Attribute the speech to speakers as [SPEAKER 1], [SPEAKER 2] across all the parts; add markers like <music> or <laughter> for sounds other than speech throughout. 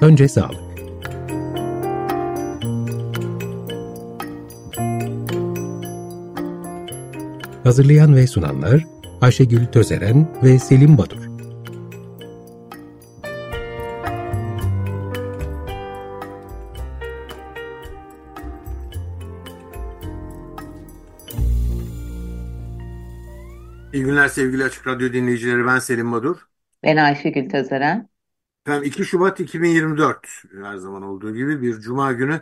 [SPEAKER 1] Önce sağlık. Hazırlayan ve sunanlar Ayşegül Tözeren ve Selim Badur.
[SPEAKER 2] İyi günler sevgili Açık Radyo dinleyicileri. Ben Selim Madur.
[SPEAKER 3] Ben Ayşegül Tözeren.
[SPEAKER 2] Efendim 2 Şubat 2024 her zaman olduğu gibi bir Cuma günü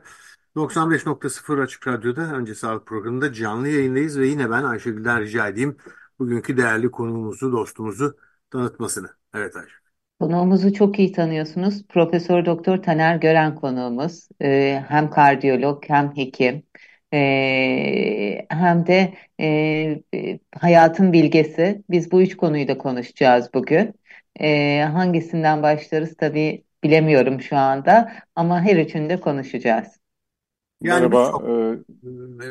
[SPEAKER 2] 95.0 Açık Radyo'da önce sağlık programında canlı yayındayız ve yine ben Ayşegül'den rica edeyim bugünkü değerli konuğumuzu, dostumuzu tanıtmasını. Evet Ayşe.
[SPEAKER 3] Konuğumuzu çok iyi tanıyorsunuz. Profesör Doktor Taner Gören konuğumuz. Ee, hem kardiyolog hem hekim. Ee, hem de e, hayatın bilgesi. Biz bu üç konuyu da konuşacağız bugün. Ee, hangisinden başlarız tabii bilemiyorum şu anda ama her üçünü de konuşacağız.
[SPEAKER 2] Yani
[SPEAKER 4] Merhaba,
[SPEAKER 2] çok...
[SPEAKER 4] e,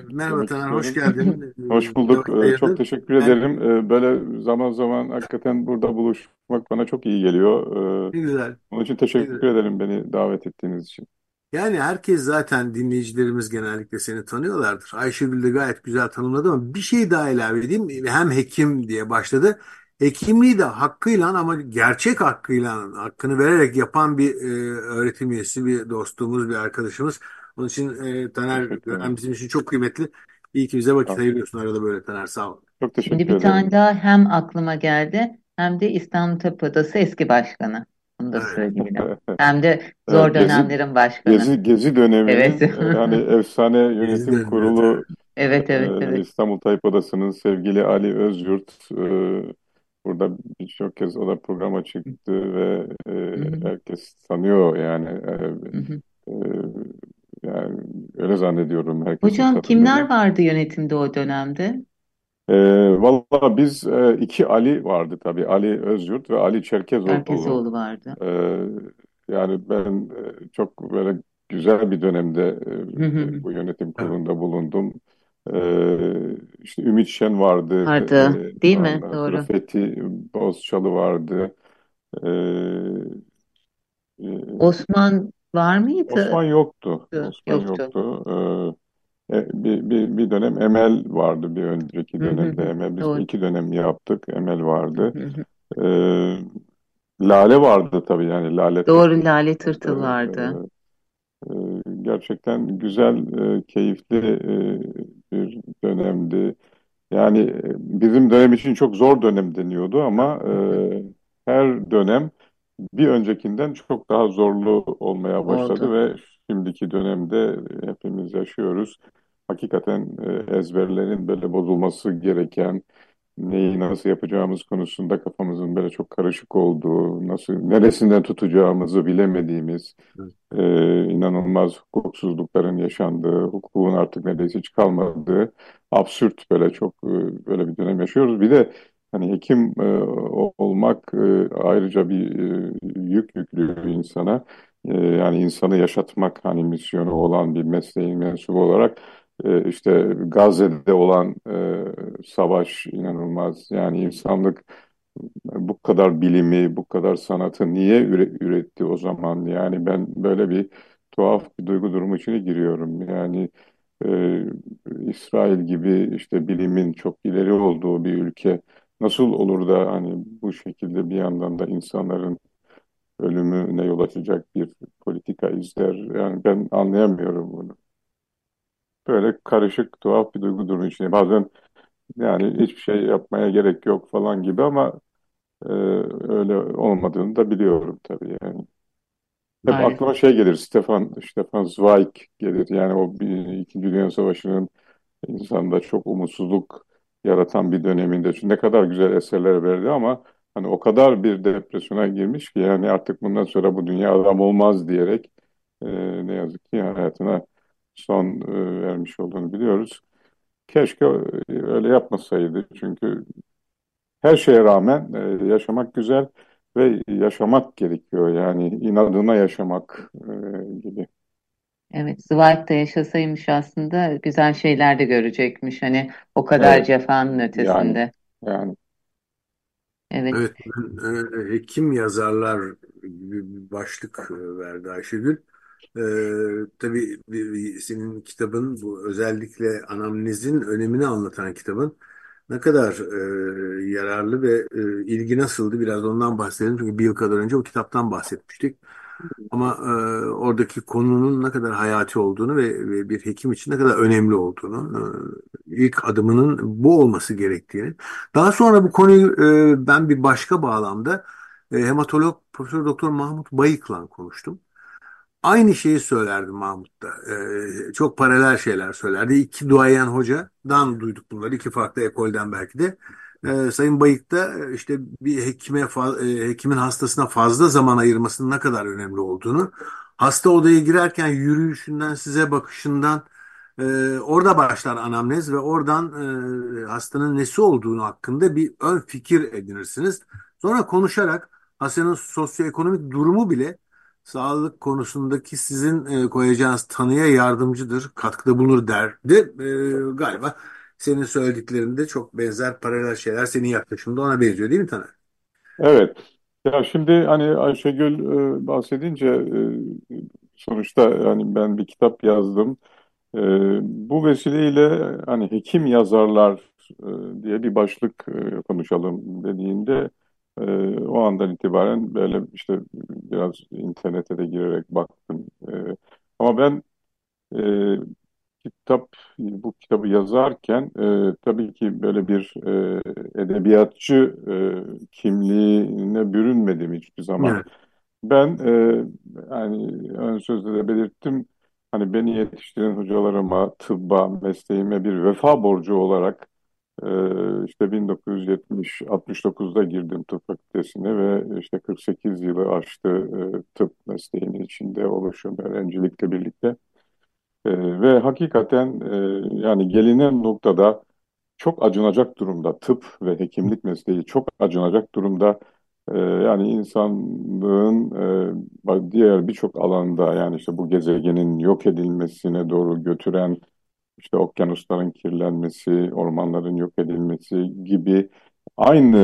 [SPEAKER 2] Merhaba Taner, hoş geldin. <laughs>
[SPEAKER 4] Hoş bulduk. E, çok teşekkür
[SPEAKER 2] Ben
[SPEAKER 4] ederim. E, böyle zaman zaman hakikaten burada buluşmak bana çok iyi geliyor. E,
[SPEAKER 2] ne güzel,
[SPEAKER 4] onun için teşekkür
[SPEAKER 2] güzel.
[SPEAKER 4] ederim beni davet ettiğiniz için.
[SPEAKER 2] Yani herkes zaten dinleyicilerimiz genellikle seni tanıyorlardır. Ayşegül de gayet güzel tanımladı ama bir şey daha ilave edeyim. Hem hekim diye başladı. Hekimliği de hakkıyla ama gerçek hakkıyla hakkını vererek yapan bir e, öğretim üyesi, bir dostumuz, bir arkadaşımız. Onun için e, Taner. Gören bizim için çok kıymetli. İyi ki bize vakit ayırıyorsun arada böyle Taner sağ ol.
[SPEAKER 4] Çok
[SPEAKER 3] Şimdi
[SPEAKER 4] teşekkür
[SPEAKER 3] bir tane daha hem aklıma geldi hem de İstanbul Tabip Odası eski başkanı. Bunu da söyleyelim. <laughs> Hem de zor
[SPEAKER 4] Evet, Gezi
[SPEAKER 3] dönemlerin başkanı.
[SPEAKER 4] Gezi Gezi döneminin
[SPEAKER 3] Evet.
[SPEAKER 4] e, hani <laughs> efsane yönetim
[SPEAKER 2] dönemi, evet,
[SPEAKER 4] kurulu
[SPEAKER 3] Evet, evet,
[SPEAKER 4] e,
[SPEAKER 3] evet.
[SPEAKER 4] İstanbul Tayyip Odası'nın sevgili Ali Özyurt e, burada birçok kez o da programa çıktı ve e,
[SPEAKER 3] Hı hı,
[SPEAKER 4] herkes tanıyor yani E,
[SPEAKER 3] hı hı.
[SPEAKER 4] e, yani öyle zannediyorum herkesin
[SPEAKER 3] Hocam kimler
[SPEAKER 4] tanıdığını.
[SPEAKER 3] vardı yönetimde o dönemde?
[SPEAKER 4] E, valla biz e, iki Ali vardı tabii Ali Özyurt ve Ali Çerkezoğlu.
[SPEAKER 3] Erkezoğlu vardı.
[SPEAKER 4] E, yani ben e, çok böyle güzel bir dönemde e,
[SPEAKER 3] Hı hı
[SPEAKER 4] bu yönetim kurulunda bulundum. E, işte Ümit Şen vardı,
[SPEAKER 3] Vardı,
[SPEAKER 4] e,
[SPEAKER 3] değil mi?
[SPEAKER 4] ondan sonra
[SPEAKER 3] Doğru.
[SPEAKER 4] Fethi Bozçalı vardı. E, e,
[SPEAKER 3] Osman var mıydı?
[SPEAKER 4] Osman yoktu.
[SPEAKER 3] Yoktu.
[SPEAKER 4] Osman
[SPEAKER 3] Yoktu.
[SPEAKER 4] yoktu. E, e, bir, bir, bir dönem Emel vardı bir önceki
[SPEAKER 3] Hı hı
[SPEAKER 4] dönemde.
[SPEAKER 3] hı.
[SPEAKER 4] Emel biz
[SPEAKER 3] Doğru.
[SPEAKER 4] iki dönem yaptık. Emel vardı.
[SPEAKER 3] hı hı.
[SPEAKER 4] E, Lale vardı tabii yani Lale
[SPEAKER 3] Doğru
[SPEAKER 4] Tırtıl.
[SPEAKER 3] Lale
[SPEAKER 4] E,
[SPEAKER 3] Tırtıl vardı.
[SPEAKER 4] e, gerçekten güzel, e, keyifli e, dönemdi. Yani e, bizim dönem için çok zor dönem deniyordu ama e, her dönem bir öncekinden çok daha zorlu olmaya başladı
[SPEAKER 3] Oldu.
[SPEAKER 4] ve şimdiki dönemde hepimiz yaşıyoruz. Hakikaten e, ezberlerin böyle bozulması gereken, neyi nasıl yapacağımız konusunda kafamızın böyle çok karışık olduğu, nasıl neresinden tutacağımızı bilemediğimiz,
[SPEAKER 2] Evet.
[SPEAKER 4] e, inanılmaz hukuksuzlukların yaşandığı, hukukun artık neredeyse hiç kalmadığı, absürt böyle çok e, böyle bir dönem yaşıyoruz. Bir de hani hekim e, olmak e, ayrıca bir e, yük yüklüyor insana. E, yani insanı yaşatmak hani misyonu olan bir mesleğin mensubu olarak e, işte Gazze'de olan e, savaş inanılmaz. Yani insanlık bu kadar bilimi, bu kadar sanatı niye üre- üretti o zaman? Yani ben böyle bir tuhaf bir duygu durumu içine giriyorum. Yani e, İsrail gibi işte bilimin çok ileri olduğu bir ülke nasıl olur da hani bu şekilde bir yandan da insanların ölümüne yol açacak bir politika izler? Yani ben anlayamıyorum bunu. Böyle karışık, tuhaf bir duygu durumu içinde. Bazen yani hiçbir şey yapmaya gerek yok falan gibi ama e, öyle olmadığını da biliyorum tabii yani. Hep
[SPEAKER 3] Maalesef.
[SPEAKER 4] aklıma şey gelir, Stefan, Stefan Zweig gelir. Yani o bir, İkinci Dünya Savaşı'nın insanda çok umutsuzluk yaratan bir döneminde. Çünkü ne kadar güzel eserler verdi ama hani o kadar bir depresyona girmiş ki yani artık bundan sonra bu dünya adam olmaz diyerek e, ne yazık ki hayatına son e, vermiş olduğunu biliyoruz. Keşke öyle yapmasaydı çünkü her şeye rağmen e, yaşamak güzel ve yaşamak gerekiyor yani inadına yaşamak e, gibi.
[SPEAKER 3] Evet, Zweig de yaşasaymış aslında güzel şeyler de görecekmiş. Hani o kadar
[SPEAKER 4] Evet
[SPEAKER 3] cefanın
[SPEAKER 4] yani
[SPEAKER 3] ötesinde.
[SPEAKER 4] yani
[SPEAKER 3] Evet.
[SPEAKER 2] Evet, ben, e, hekim yazarlar bir başlık e, verdi Ayşegül. Ee, tabii senin kitabın bu özellikle anamnezin önemini anlatan kitabın ne kadar e, yararlı ve e, ilgi nasıldı biraz ondan bahsedelim. Çünkü bir yıl kadar önce o kitaptan bahsetmiştik. Ama e, oradaki konunun ne kadar hayati olduğunu ve, ve bir hekim için ne kadar önemli olduğunu, e, ilk adımının bu olması gerektiğini. Daha sonra bu konuyu e, ben bir başka bağlamda e, hematolog Profesör Doktor Mahmut Bayık'la konuştum. Aynı şeyi söylerdi Mahmut da. Ee, çok paralel şeyler söylerdi. İki duayen hocadan duyduk bunları. iki farklı ekolden belki de. Ee, Sayın Bayık da e, işte bir hekime e, hekimin hastasına fazla zaman ayırmasının ne kadar önemli olduğunu, hasta odaya girerken yürüyüşünden, size bakışından e, orada başlar anamnez ve oradan e, hastanın nesi olduğunu hakkında bir ön fikir edinirsiniz. Sonra konuşarak hastanın sosyoekonomik durumu bile sağlık konusundaki sizin e, koyacağınız tanıya yardımcıdır, katkıda bulunur derdi. E, galiba senin söylediklerinde çok benzer paralel şeyler senin yaklaşımında ona benziyor değil mi Taner?
[SPEAKER 4] Evet. Ya şimdi hani Ayşegül e, bahsedince e, sonuçta hani ben bir kitap yazdım. E, bu vesileyle hani hekim yazarlar e, diye bir başlık e, konuşalım dediğinde e, o andan itibaren böyle işte biraz internete de girerek baktım. E, ama ben e, kitap bu kitabı yazarken e, tabii ki böyle bir e, edebiyatçı e, kimliğine bürünmedim hiçbir zaman.
[SPEAKER 2] Evet.
[SPEAKER 4] Ben e, yani ön sözde de belirttim hani beni yetiştiren hocalarıma, tıbba, mesleğime bir vefa borcu olarak ee, işte 1970-69'da girdim tıp fakültesine ve işte 48 yılı aştı e, tıp mesleğinin içinde oluşum öğrencilikle birlikte. Ee, ve hakikaten e, yani gelinen noktada çok acınacak durumda tıp ve hekimlik mesleği çok acınacak durumda. Ee, yani insanlığın e, diğer birçok alanda yani işte bu gezegenin yok edilmesine doğru götüren işte okyanusların kirlenmesi, ormanların yok edilmesi gibi aynı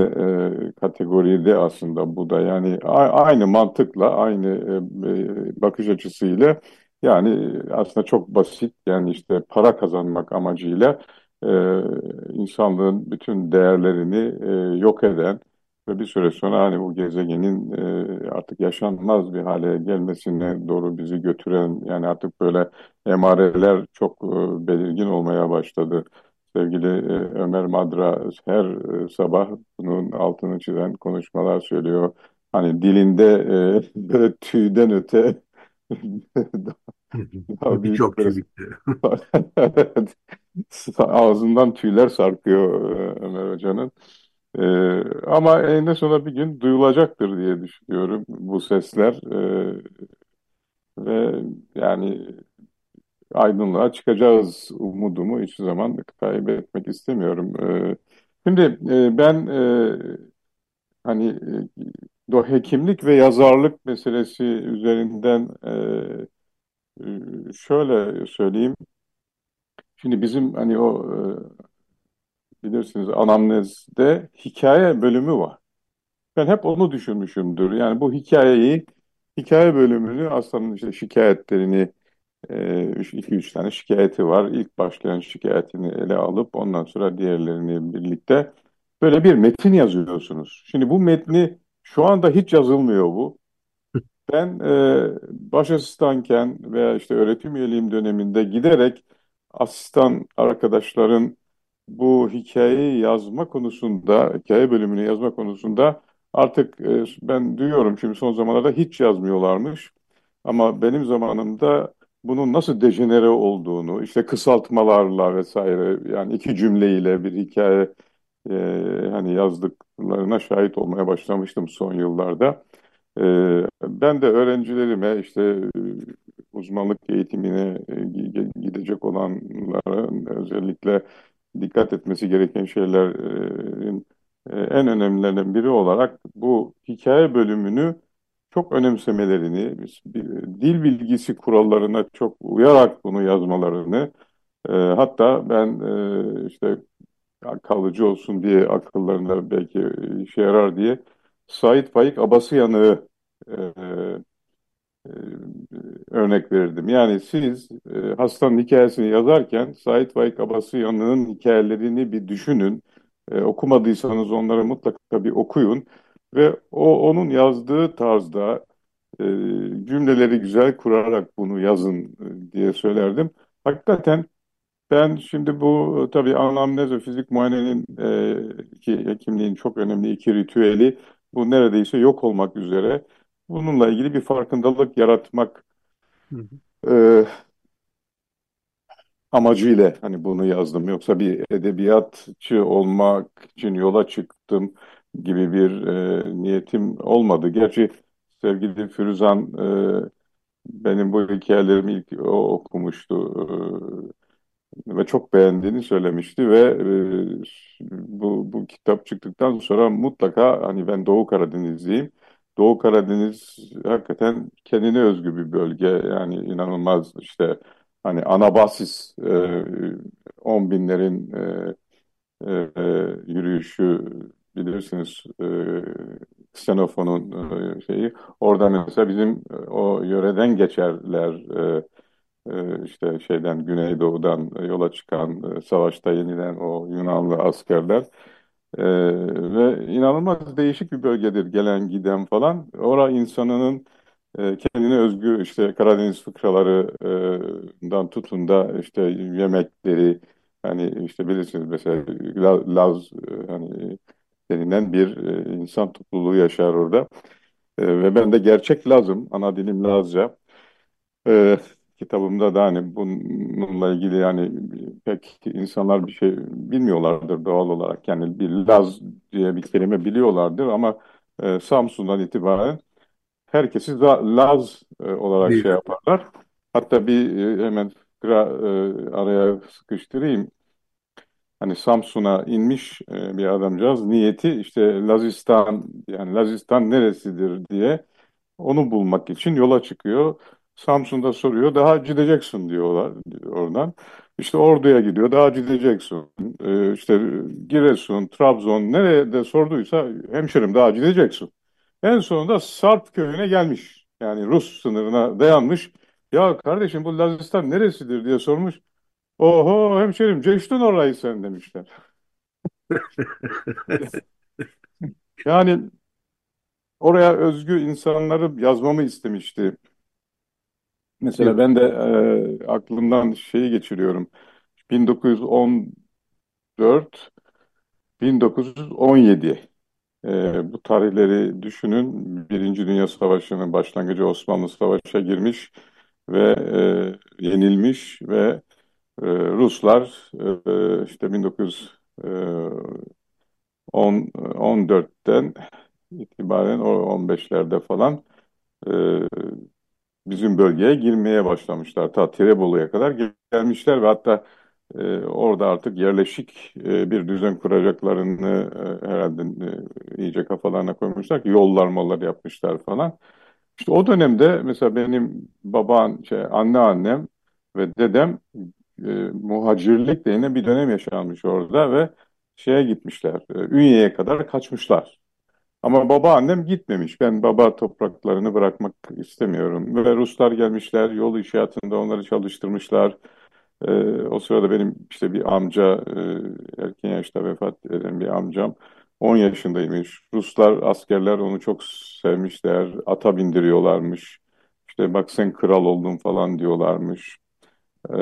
[SPEAKER 4] e, kategoride aslında bu da. Yani aynı mantıkla, aynı e, e, bakış açısıyla yani aslında çok basit yani işte para kazanmak amacıyla e, insanlığın bütün değerlerini e, yok eden ve bir süre sonra hani bu gezegenin e, artık yaşanmaz bir hale gelmesine doğru bizi götüren yani artık böyle emareler çok e, belirgin olmaya başladı. Sevgili e, Ömer Madra her e, sabah bunun altını çizen konuşmalar söylüyor. Hani dilinde e, <laughs> böyle tüyden öte <laughs> daha büyük
[SPEAKER 2] şey bitti. <laughs>
[SPEAKER 4] ağzından tüyler sarkıyor e, Ömer Hoca'nın. Ee, ama eninde sonunda bir gün duyulacaktır diye düşünüyorum bu sesler Ee, ve yani aydınlığa çıkacağız umudumu hiçbir zaman kaybetmek istemiyorum. Ee, şimdi e, ben e, hani e, hekimlik ve yazarlık meselesi üzerinden e, e, şöyle söyleyeyim. Şimdi bizim hani o e, bilirsiniz anamnezde hikaye bölümü var. Ben hep onu düşünmüşümdür. Yani bu hikayeyi, hikaye bölümünü aslında işte şikayetlerini, e, iki üç tane şikayeti var. İlk başlayan şikayetini ele alıp ondan sonra diğerlerini birlikte böyle bir metin yazıyorsunuz. Şimdi bu metni şu anda hiç yazılmıyor bu. Ben e, baş asistanken veya işte öğretim üyeliğim döneminde giderek asistan arkadaşların bu hikayeyi yazma konusunda, hikaye bölümünü yazma konusunda artık e, ben duyuyorum şimdi son zamanlarda hiç yazmıyorlarmış. Ama benim zamanımda bunun nasıl dejenere olduğunu, işte kısaltmalarla vesaire yani iki cümleyle bir hikaye e, hani yazdıklarına şahit olmaya başlamıştım son yıllarda. E, ben de öğrencilerime işte e, uzmanlık eğitimine e, gidecek olanlara özellikle dikkat etmesi gereken şeylerin e, en önemlilerinden biri olarak bu hikaye bölümünü çok önemsemelerini, dil bilgisi kurallarına çok uyarak bunu yazmalarını, e, hatta ben e, işte kalıcı olsun diye akıllarında belki işe yarar diye Sait Faik Abasıyanık'ı e, örnek verirdim. Yani siz e, hastanın hikayesini yazarken Sait Faik Abasıyan'ın hikayelerini bir düşünün. E, okumadıysanız onları mutlaka bir okuyun ve o onun yazdığı tarzda e, cümleleri güzel kurarak bunu yazın e, diye söylerdim. Hakikaten ben şimdi bu tabii anamnez ve fizik muayenenin e, ki hekimliğin çok önemli iki ritüeli bu neredeyse yok olmak üzere. Bununla ilgili bir farkındalık yaratmak
[SPEAKER 2] Hı hı.
[SPEAKER 4] e, amacıyla hani bunu yazdım. Yoksa bir edebiyatçı olmak için yola çıktım gibi bir e, niyetim olmadı. Gerçi sevgili Firuzan e, benim bu hikayelerimi ilk o okumuştu e, ve çok beğendiğini söylemişti ve e, bu, bu kitap çıktıktan sonra mutlaka hani ben Doğu Karadenizliyim. Doğu Karadeniz hakikaten kendine özgü bir bölge yani inanılmaz işte hani Anabasis e, on binlerin e, e, e, yürüyüşü bilirsiniz e, Xenofon'un e, şeyi. Orada mesela bizim e, o yöreden geçerler e, e, işte şeyden Güneydoğu'dan yola çıkan savaşta yenilen o Yunanlı askerler. E, ve inanılmaz değişik bir bölgedir gelen giden falan. Orada insanının e, kendine özgü işte Karadeniz fıkralarından tutun da işte yemekleri hani işte bilirsiniz mesela La- Laz e, hani denilen bir e, insan topluluğu yaşar orada. E, ve ben de gerçek Lazım, ana dilim Lazca. E, kitabımda da hani bununla ilgili yani pek insanlar bir şey bilmiyorlardır doğal olarak. Yani bir Laz diye bir kelime biliyorlardır ama e, Samsun'dan itibaren herkesi za- Laz e, olarak
[SPEAKER 2] Bir,
[SPEAKER 4] şey yaparlar. Hatta bir e, hemen fıkra e, araya sıkıştırayım. Hani Samsun'a inmiş e, bir adamcağız niyeti işte Lazistan yani Lazistan neresidir diye onu bulmak için yola çıkıyor. Samsun'da soruyor daha gideceksin diyorlar oradan. İşte Ordu'ya gidiyor daha gideceksin. E, işte Giresun, Trabzon nerede sorduysa hemşerim daha gideceksin. En sonunda Sarp köyüne gelmiş. Yani Rus sınırına dayanmış. Ya kardeşim bu Lazistan neresidir diye sormuş. Oho hemşerim geçtin orayı sen demişler. <laughs> Yani oraya özgü insanları yazmamı istemişti. Mesela ben de e, aklımdan şeyi geçiriyorum. 1914, 1917 e, bu tarihleri düşünün. Birinci Dünya Savaşı'nın başlangıcı Osmanlı Savaş'a girmiş ve e, yenilmiş ve e, Ruslar e, işte 1914'ten itibaren o 15'lerde falan e, bizim bölgeye girmeye başlamışlar. Ta Tirebolu'ya kadar gel- gelmişler ve hatta e, orada artık yerleşik e, bir düzen kuracaklarını e, herhalde e, iyice kafalarına koymuşlar ki yollar mollar yapmışlar falan. İşte o dönemde mesela benim babam, şey, anneannem ve dedem e, muhacirlik denen bir dönem yaşanmış orada ve şeye gitmişler, e, Ünye'ye kadar kaçmışlar. Ama babaannem gitmemiş. Ben baba topraklarını bırakmak istemiyorum. Ve Ruslar gelmişler, yol inşaatında onları çalıştırmışlar. Ee, o sırada benim işte bir amca, e, erken yaşta vefat eden bir amcam 10 yaşındaymış. Ruslar, askerler onu çok sevmişler. Ata bindiriyorlarmış. İşte bak sen kral oldun falan diyorlarmış. Ee,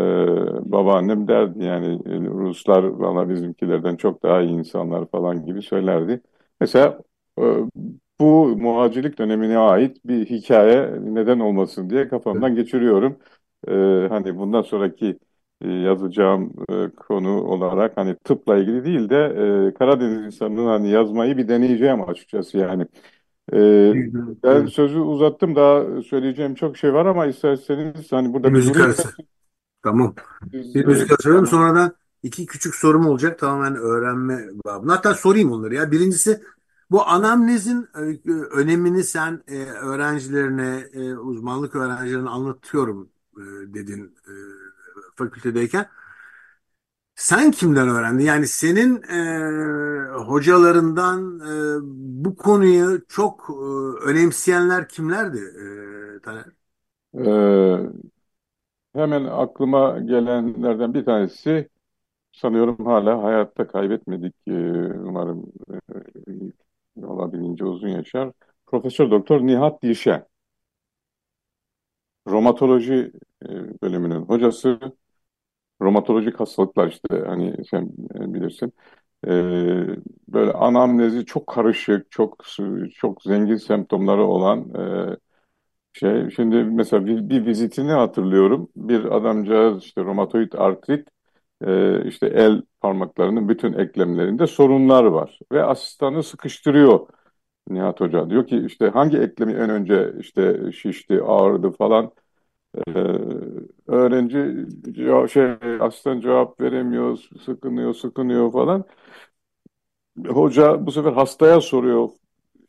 [SPEAKER 4] babaannem derdi yani Ruslar valla bizimkilerden çok daha iyi insanlar falan gibi söylerdi. Mesela bu muhacirlik dönemine ait bir hikaye neden olmasın diye kafamdan geçiriyorum. Ee, hani bundan sonraki e, yazacağım e, konu olarak hani tıpla ilgili değil de e, Karadeniz insanının hani yazmayı bir deneyeceğim açıkçası yani. Ee, ben sözü uzattım daha söyleyeceğim çok şey var ama isterseniz hani burada bir
[SPEAKER 2] müzik arası. Tamam. Bir müzik arası verelim. Sonra ben iki küçük sorum olacak. Tamamen öğrenme babına. Hatta sorayım onları ya. Birincisi bu anamnezin e, önemini sen e, öğrencilerine, e, uzmanlık öğrencilerine anlatıyorum e, dedin e, fakültedeyken. Sen kimden öğrendin? Yani senin e, hocalarından e, bu konuyu çok e, önemseyenler kimlerdi e, Taner?
[SPEAKER 4] Ee, hemen aklıma gelenlerden bir tanesi sanıyorum hala hayatta kaybetmedik. Ee, umarım e, olabildiğince uzun yaşar. Profesör Doktor Nihat Dilşen. Romatoloji e, bölümünün hocası. Romatolojik hastalıklar işte hani sen e, bilirsin. Ee, böyle anamnezi çok karışık, çok çok zengin semptomları olan e, şey. Şimdi mesela bir, bir vizitini hatırlıyorum. Bir adamcağız işte romatoid artrit, e, işte el parmaklarının bütün eklemlerinde sorunlar var ve asistanı sıkıştırıyor Nihat Hoca. Diyor ki işte hangi eklemi en önce işte şişti, ağrıdı falan. Ee, öğrenci şey asistan cevap veremiyor, sıkınıyor, sıkınıyor falan. Hoca bu sefer hastaya soruyor.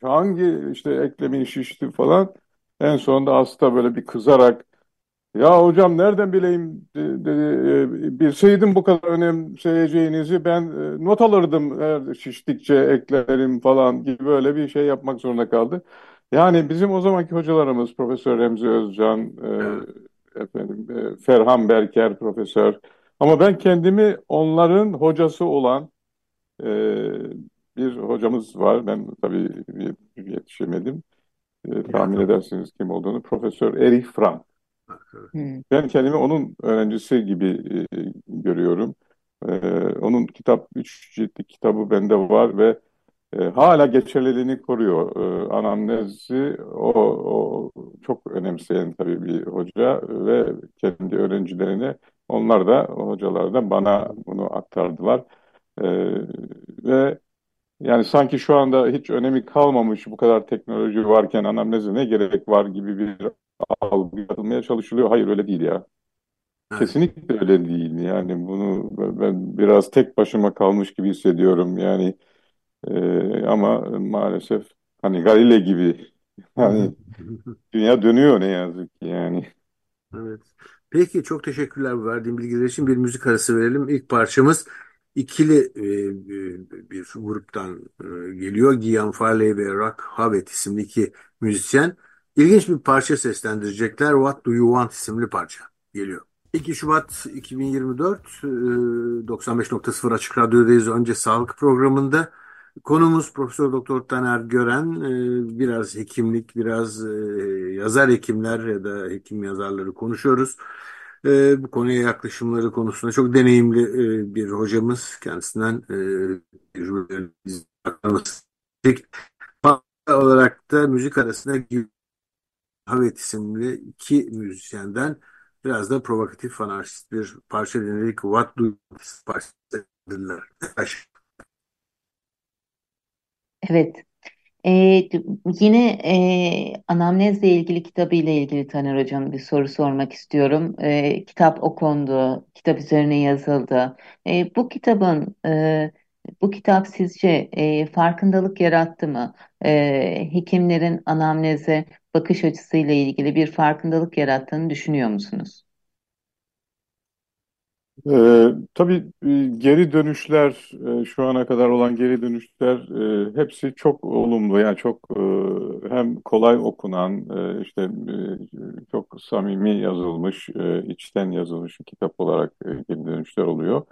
[SPEAKER 4] Hangi işte eklemin şişti falan. En sonunda hasta böyle bir kızarak ya hocam nereden bileyim de- dedi. E, Bilseydim bu kadar önemseyeceğinizi ben e, not alırdım her şiştikçe eklerim falan gibi böyle bir şey yapmak zorunda kaldı. Yani bizim o zamanki hocalarımız Profesör Remzi Özcan,
[SPEAKER 2] Evet.
[SPEAKER 4] e, efendim e, Ferhan Berker Profesör. Ama ben kendimi onların hocası olan e, bir hocamız var. Ben tabii yetişemedim. E, tahmin edersiniz kim olduğunu. Profesör Erich Frank.
[SPEAKER 3] Hmm.
[SPEAKER 4] Ben kendimi onun öğrencisi gibi e, görüyorum. E, onun kitap, üç ciltlik kitabı bende var ve e, hala geçerliliğini koruyor. E, anamnezi o, o çok önemseyen tabii bir hoca ve kendi öğrencilerine onlar da o hocalar da bana bunu aktardılar. E, ve yani sanki şu anda hiç önemi kalmamış bu kadar teknoloji varken anamneze ne gerek var gibi bir algı yapılmaya çalışılıyor. Hayır öyle değil ya.
[SPEAKER 2] Evet.
[SPEAKER 4] Kesinlikle öyle değil. Yani bunu ben biraz tek başıma kalmış gibi hissediyorum. Yani e, ama maalesef hani Galile gibi hani dünya dönüyor ne yazık ki yani.
[SPEAKER 2] Evet. Peki çok teşekkürler bu verdiğin bilgiler için. Bir müzik arası verelim. İlk parçamız ikili e, e, bir gruptan e, geliyor. Guillaume Farley ve Rock Hobbit isimli iki müzisyen. İlginç bir parça seslendirecekler. What Do You Want isimli parça geliyor. 2 Şubat 2024 e, 95.0 Açık Radyo'dayız. Önce sağlık programında. Konumuz Profesör Doktor Taner Gören. Ee, Biraz hekimlik, biraz e, yazar hekimler ya da hekim yazarları konuşuyoruz. Bu konuya yaklaşımları konusunda çok deneyimli e, bir hocamız. Kendisinden e, tecrübelerimizi olarak da müzik arasında Havet isimli iki müzisyenden biraz da provokatif anarşist bir parça dinledik. What Do You parçası.
[SPEAKER 3] Evet. Ee, yine e, anamnezle ilgili kitabıyla ilgili Taner Hocam bir soru sormak istiyorum. Ee, kitap okundu, kitap üzerine yazıldı. Ee, bu kitabın, e, bu kitap sizce e, farkındalık yarattı mı? Ee, hekimlerin anamneze bakış açısıyla ilgili bir farkındalık yarattığını düşünüyor musunuz?
[SPEAKER 4] Ee, tabii e, geri dönüşler, e, şu ana kadar olan geri dönüşler e, hepsi çok olumlu. Yani çok hem kolay okunan, işte çok samimi yazılmış, içten yazılmış kitap olarak geri dönüşler oluyor.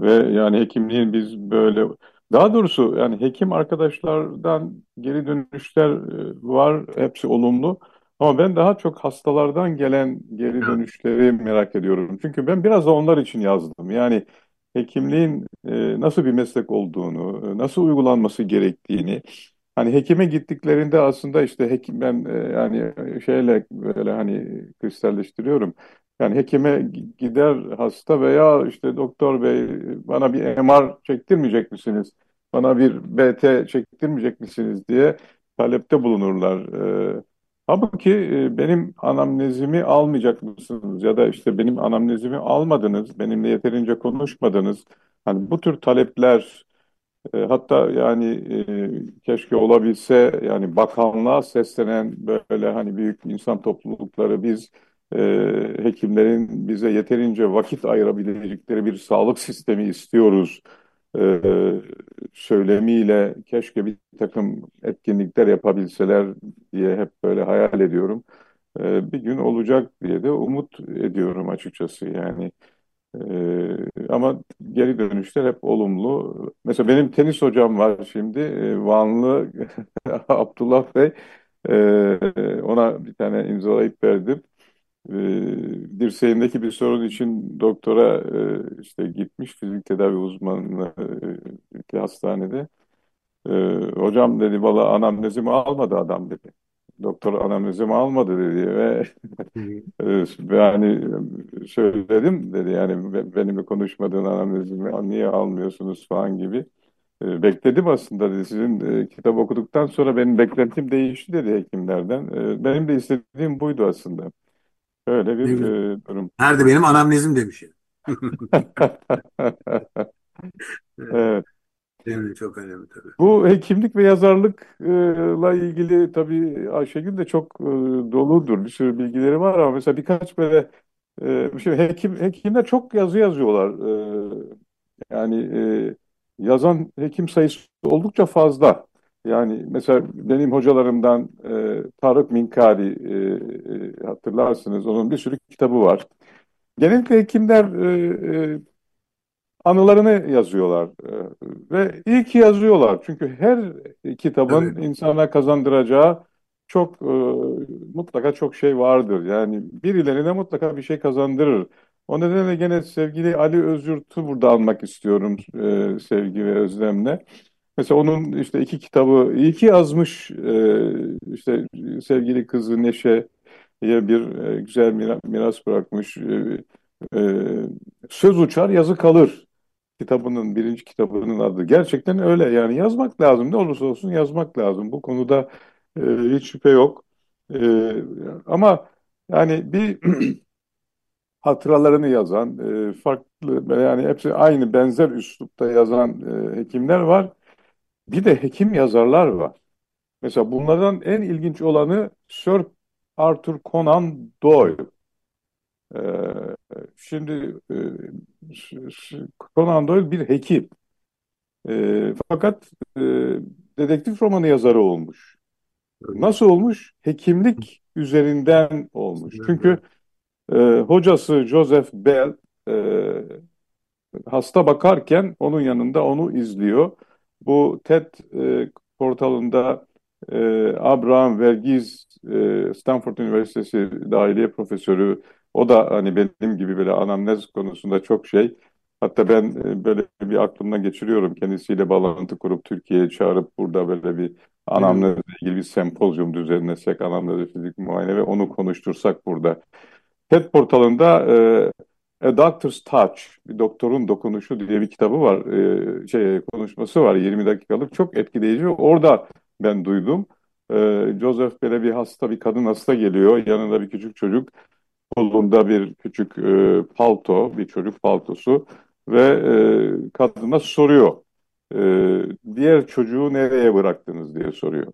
[SPEAKER 4] Ve yani hekimliğin biz böyle, daha doğrusu yani hekim arkadaşlardan geri dönüşler e, var, hepsi olumlu. Ama ben daha çok hastalardan gelen geri dönüşleri merak ediyorum. Çünkü ben biraz da onlar için yazdım. Yani hekimliğin e, nasıl bir meslek olduğunu, e, nasıl uygulanması gerektiğini. Hani hekime gittiklerinde aslında işte hekim ben yani şeyle böyle hani kristalleştiriyorum. Yani hekime gider hasta veya işte doktor bey bana bir MR çektirmeyecek misiniz? Bana bir BT çektirmeyecek misiniz diye talepte bulunurlar. E, Halbuki e, benim anamnezimi almayacak mısınız? Ya da işte benim anamnezimi almadınız, benimle yeterince konuşmadınız. Hani bu tür talepler e, hatta yani e, keşke olabilse yani bakanlığa seslenen böyle hani büyük insan toplulukları biz e, hekimlerin bize yeterince vakit ayırabilecekleri bir sağlık sistemi istiyoruz e, söylemiyle keşke bir takım etkinlikler yapabilseler diye hep böyle hayal ediyorum. E, bir gün olacak diye de umut ediyorum açıkçası yani. Ee, ama geri dönüşler hep olumlu. Mesela benim tenis hocam var şimdi. Ee, Vanlı <laughs> Abdullah Bey. Ee, ona bir tane imzalayıp verdim. Ee, dirseğindeki bir sorun için doktora e, işte gitmiş fizik tedavi uzmanına e, hastanede. Ee, hocam dedi valla anamnezimi almadı adam dedi. Doktor anamnezimi almadı dedi ve <laughs> e, yani söyledim dedi yani benimle konuşmadığın anamnezimi niye almıyorsunuz falan gibi. E, bekledim aslında dedi. Sizin e, kitap okuduktan sonra benim beklentim değişti dedi hekimlerden. E, benim de istediğim buydu aslında. Öyle bir e, durum.
[SPEAKER 2] Nerede benim anamnezim demiş ya. <laughs>
[SPEAKER 4] Evet.
[SPEAKER 2] Evet, çok önemli tabii.
[SPEAKER 4] Bu hekimlik ve yazarlıkla ilgili tabii Ayşegül de çok e, doludur. Bir sürü bilgileri var ama mesela birkaç böyle e, şey, hekim hekimler çok yazı yazıyorlar. E, yani e, yazan hekim sayısı oldukça fazla. Yani mesela benim hocalarımdan e, Tarık Minkari e, e, hatırlarsınız. Onun bir sürü kitabı var. Genellikle hekimler e, e, anılarını yazıyorlar E, ve iyi ki yazıyorlar. Çünkü her kitabın
[SPEAKER 2] Tabii.
[SPEAKER 4] insana kazandıracağı çok e, mutlaka çok şey vardır. Yani birilerine mutlaka bir şey kazandırır. O nedenle gene sevgili Ali Özyurt'u burada almak istiyorum e, sevgi ve özlemle. Mesela onun işte iki kitabı iyi ki yazmış. E, işte sevgili kızı Neşe'ye bir e, güzel mira- miras bırakmış. E, e, Söz uçar yazı kalır kitabının birinci kitabının adı. Gerçekten öyle yani yazmak lazım. Ne olursa olsun yazmak lazım. Bu konuda e, hiç şüphe yok. E, ama yani bir <clears throat> hatıralarını yazan, farklı yani hepsi aynı benzer üslupta yazan hekimler var. Bir de hekim yazarlar var. Mesela bunlardan en ilginç olanı Sir Arthur Conan Doyle. E, şimdi e, Conan Doyle bir hekim. E, fakat e, dedektif romanı yazarı olmuş. Nasıl olmuş? Hekimlik üzerinden olmuş. Çünkü e, hocası Joseph Bell e, hasta bakarken onun yanında onu izliyor. Bu TED e, portalında e, Abraham Verghese e, Stanford Üniversitesi dahiliye profesörü o da hani benim gibi böyle anamnez konusunda çok şey. Hatta ben e, böyle bir aklımdan geçiriyorum kendisiyle bağlantı kurup Türkiye'ye çağırıp burada böyle bir anamnezle ilgili bir sempozyum düzenlesek, anamnez fizik muayene ve onu konuştursak burada. TED portalında e, A Doctor's Touch, bir doktorun dokunuşu diye bir kitabı var. E, şey konuşması var 20 dakikalık. Çok etkileyici. Orada ben duydum. E, Joseph böyle bir hasta, bir kadın hasta geliyor. Yanında bir küçük çocuk. Kolunda bir küçük e, palto, bir çocuk paltosu ve e, kadına soruyor. E, diğer çocuğu nereye bıraktınız diye soruyor.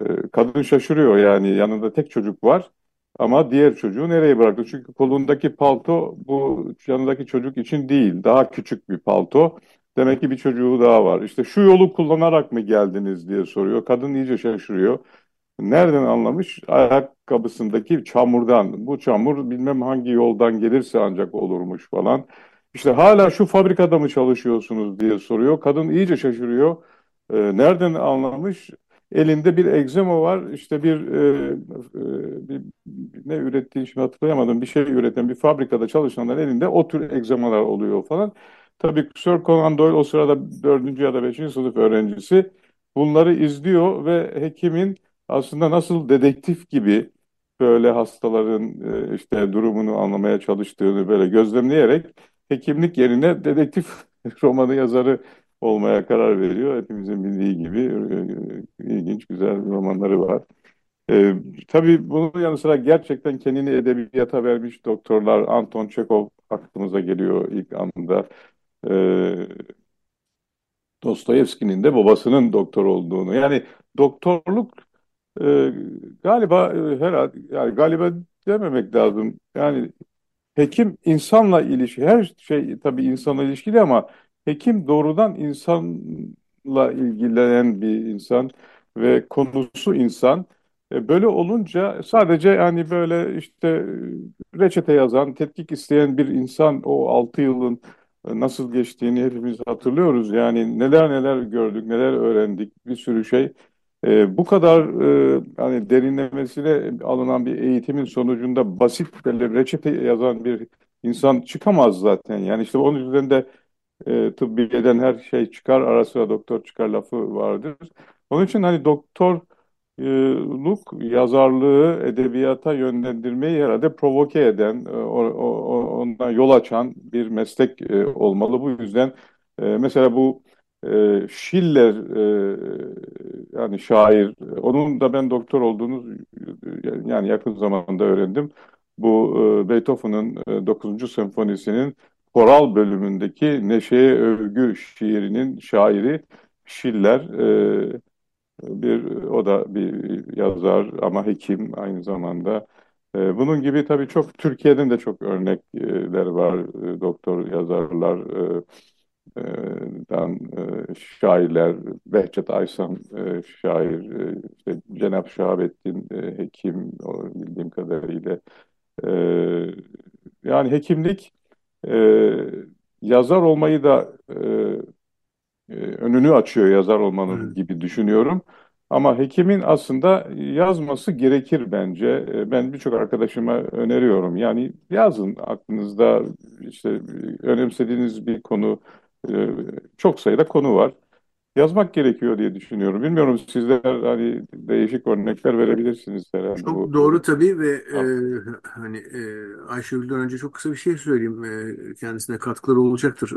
[SPEAKER 4] E, kadın şaşırıyor yani yanında tek çocuk var ama diğer çocuğu nereye bıraktı? Çünkü kolundaki palto bu yanındaki çocuk için değil, daha küçük bir palto. Demek ki bir çocuğu daha var. İşte şu yolu kullanarak mı geldiniz diye soruyor. Kadın iyice şaşırıyor. Nereden anlamış? Ayakkabısındaki çamurdan. Bu çamur bilmem hangi yoldan gelirse ancak olurmuş falan. İşte hala şu fabrikada mı çalışıyorsunuz diye soruyor. Kadın iyice şaşırıyor. Ee, nereden anlamış? Elinde bir egzama var. İşte bir, e, e, bir ne ürettiği şimdi hatırlayamadım. Bir şey üreten bir fabrikada çalışanların elinde o tür egzamalar oluyor falan. Tabii Sir Conan Doyle o sırada dördüncü ya da beşinci sınıf öğrencisi. Bunları izliyor ve hekimin aslında nasıl dedektif gibi böyle hastaların e, işte durumunu anlamaya çalıştığını böyle gözlemleyerek hekimlik yerine dedektif <laughs> romanı yazarı olmaya karar veriyor. Hepimizin bildiği gibi e, ilginç, güzel romanları var. E, tabii bunun yanı sıra gerçekten kendini edebiyata vermiş doktorlar Anton Çehov aklımıza geliyor ilk anda. E, Dostoyevski'nin de babasının doktor olduğunu. Yani doktorluk e, galiba e, herhalde yani galiba dememek lazım. Yani hekim insanla ilişki, her şey tabii insanla ilişkili ama hekim doğrudan insanla ilgilenen bir insan ve konusu insan. E, Böyle olunca sadece yani böyle işte e, reçete yazan, tetkik isteyen bir insan o 6 yılın e, nasıl geçtiğini hepimiz hatırlıyoruz. Yani neler neler gördük, neler öğrendik, bir sürü şey. E, bu kadar e, hani derinlemesine alınan bir eğitimin sonucunda basit böyle reçete yazan bir insan çıkamaz zaten. Yani işte onun üzerinde e, tıbbiyeden her şey çıkar, ara sıra doktor çıkar lafı vardır. Onun için hani doktor Luk yazarlığı edebiyata yönlendirmeyi herhalde provoke eden, e, o, o, ondan yol açan bir meslek e, olmalı. Bu yüzden e, mesela bu Schiller yani şair, onun da ben doktor olduğunu yani yakın zamanda öğrendim. Bu Beethoven'ın 9. senfonisinin koral bölümündeki Neşe'ye Övgü şiirinin şairi Schiller. Bir, o da bir yazar ama hekim aynı zamanda. E, bunun gibi tabii çok Türkiye'den de çok örnekler var. E, doktor yazarlar, e, e, dan, e, şairler, Behçet Aysan e, şair, e, işte Cenap Şahabettin e, hekim bildiğim kadarıyla. E, yani hekimlik e, yazar olmayı da e, e, önünü açıyor yazar olmanın
[SPEAKER 2] Evet.
[SPEAKER 4] gibi düşünüyorum. Ama hekimin aslında yazması gerekir bence. E, Ben birçok arkadaşıma öneriyorum. Yani yazın aklınızda işte önemsediğiniz bir konu, e, çok sayıda konu var. Yazmak gerekiyor diye düşünüyorum. Bilmiyorum sizler hani değişik örnekler verebilirsiniz herhalde
[SPEAKER 2] Çok
[SPEAKER 4] bu.
[SPEAKER 2] doğru tabii ve e,
[SPEAKER 4] Ha,
[SPEAKER 2] hani e, Ayşegül'den önce çok kısa bir şey söyleyeyim. E, kendisine katkıları olacaktır.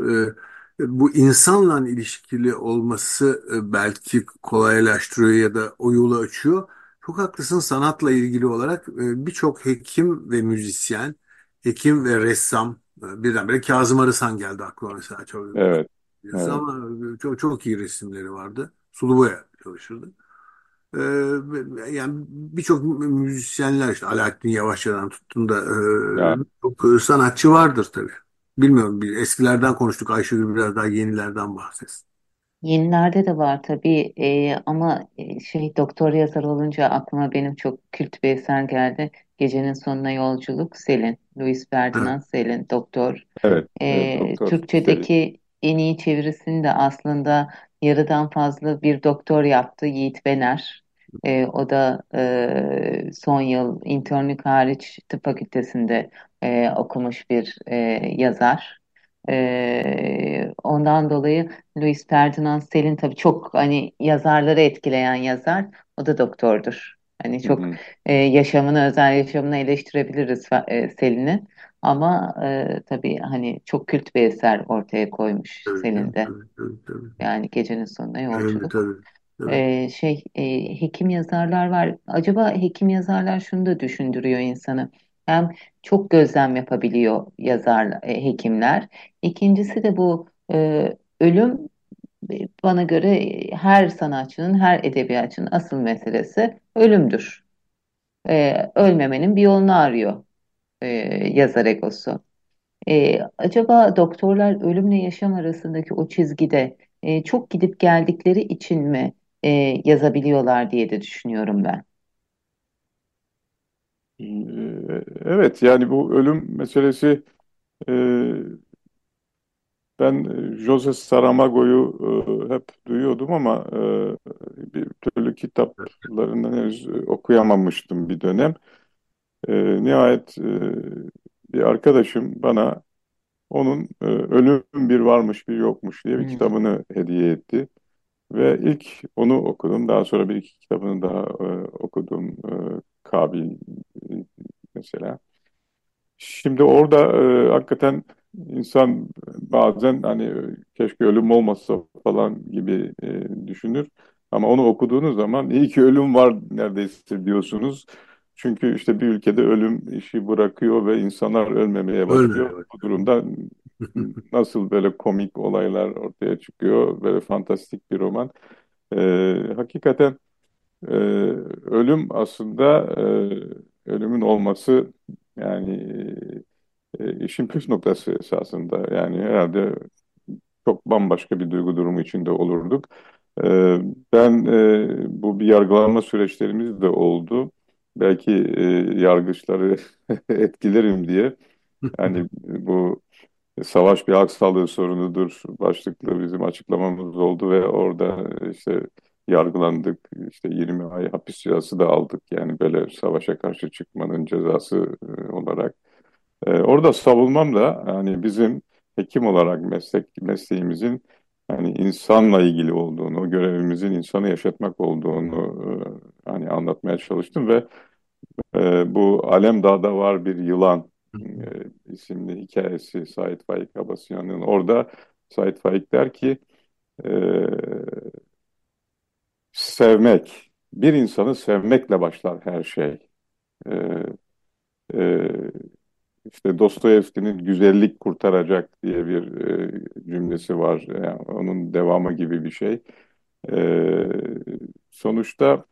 [SPEAKER 2] E, bu insanla ilişkili olması e, belki kolaylaştırıyor ya da o yolu açıyor. Çok haklısın sanatla ilgili olarak e, birçok hekim ve müzisyen, hekim ve ressam e, birdenbire Kazım Arısan geldi aklıma mesela çok
[SPEAKER 4] Evet, evet.
[SPEAKER 2] ama çok çok iyi resimleri vardı. Sulu boya çalışırdı. Ee, yani birçok müzisyenler işte Alaaddin Yavaşça'dan tuttun da e, çok sanatçı vardır tabii. Bilmiyorum bir eskilerden konuştuk. Ayşegül biraz daha yenilerden bahsetsin.
[SPEAKER 3] Yenilerde de var tabii e, ama e, şey doktor yazar olunca aklıma benim çok kült bir eser geldi. Gecenin Sonuna Yolculuk Selin, Louis
[SPEAKER 2] Evet,
[SPEAKER 3] Ferdinand Selin, doktor.
[SPEAKER 4] evet, evet
[SPEAKER 3] E,
[SPEAKER 4] doktor. Selin.
[SPEAKER 3] Türkçedeki en iyi çevirisini de aslında yarıdan fazla bir doktor yaptı Yiğit Bener. E, o da e, son yıl internlük hariç tıp fakültesinde e, okumuş bir e, yazar. E, ondan dolayı Louis Ferdinand Selin tabii çok hani yazarları etkileyen yazar. O da doktordur. Hani
[SPEAKER 4] Hı
[SPEAKER 3] çok
[SPEAKER 4] hı,
[SPEAKER 3] e, yaşamını, özel yaşamını eleştirebiliriz e, Selin'in. Ama e, tabii hani çok kült bir eser ortaya koymuş
[SPEAKER 2] tabii, tabii,
[SPEAKER 3] de.
[SPEAKER 2] tabii, tabii, tabii.
[SPEAKER 3] Yani Gecenin Sonuna
[SPEAKER 2] Evet,
[SPEAKER 3] Yolculuk.
[SPEAKER 2] tabii, tabii.
[SPEAKER 3] E, şey e, hekim yazarlar var. Acaba hekim yazarlar şunu da düşündürüyor insanı. Hem çok gözlem yapabiliyor yazar e, hekimler. İkincisi de bu e, ölüm e, bana göre her sanatçının, her edebiyatçının asıl meselesi ölümdür. E, ölmemenin bir yolunu arıyor e, yazar egosu. E, acaba doktorlar ölümle yaşam arasındaki o çizgide e, çok gidip geldikleri için mi e, yazabiliyorlar diye de düşünüyorum ben.
[SPEAKER 4] Ee, Evet yani bu ölüm meselesi e, ben e, José Saramago'yu e, hep duyuyordum ama e, bir türlü kitaplarından henüz e, okuyamamıştım bir dönem. E, nihayet e, bir arkadaşım bana onun e, Ölüm Bir Varmış Bir Yokmuş diye bir
[SPEAKER 3] Hmm.
[SPEAKER 4] kitabını hediye etti. Ve ilk onu okudum. Daha sonra bir iki kitabını daha e, okudum. E, Kabil e, mesela. Şimdi orada e, hakikaten insan bazen hani keşke ölüm olmasa falan gibi e, düşünür. Ama onu okuduğunuz zaman iyi ki ölüm var neredeyse diyorsunuz. Çünkü işte bir ülkede ölüm işi bırakıyor ve insanlar ölmemeye başlıyor.
[SPEAKER 2] Ölmüyor.
[SPEAKER 4] Bu durumda <laughs> nasıl böyle komik olaylar ortaya çıkıyor. Böyle fantastik bir roman. E, hakikaten ee, ölüm aslında e, ölümün olması Yani e, işin püf noktası esasında. Yani herhalde çok bambaşka bir duygu durumu içinde olurduk. E, ben e, bu bir yargılanma süreçlerimiz de oldu. Belki e, yargıçları <laughs> etkilerim diye. Yani <laughs> bu savaş bir sağlığı sorunudur başlıklı bizim açıklamamız oldu ve orada işte yargılandık. İşte 20 ay hapis cezası da aldık. Yani böyle savaşa karşı çıkmanın cezası e, olarak. E, orada savunmam da hani bizim hekim olarak meslek mesleğimizin hani insanla ilgili olduğunu, görevimizin insanı yaşatmak olduğunu e, hani anlatmaya çalıştım ve e, bu Alemdağ'da var bir yılan e, isimli hikayesi Sait Faik Abasıyan'ın. Orada Sait Faik der ki e, sevmek, bir insanı sevmekle başlar her şey. E, e, işte Dostoyevski'nin güzellik kurtaracak diye bir e, cümlesi var. Yani onun devamı gibi bir şey. E, sonuçta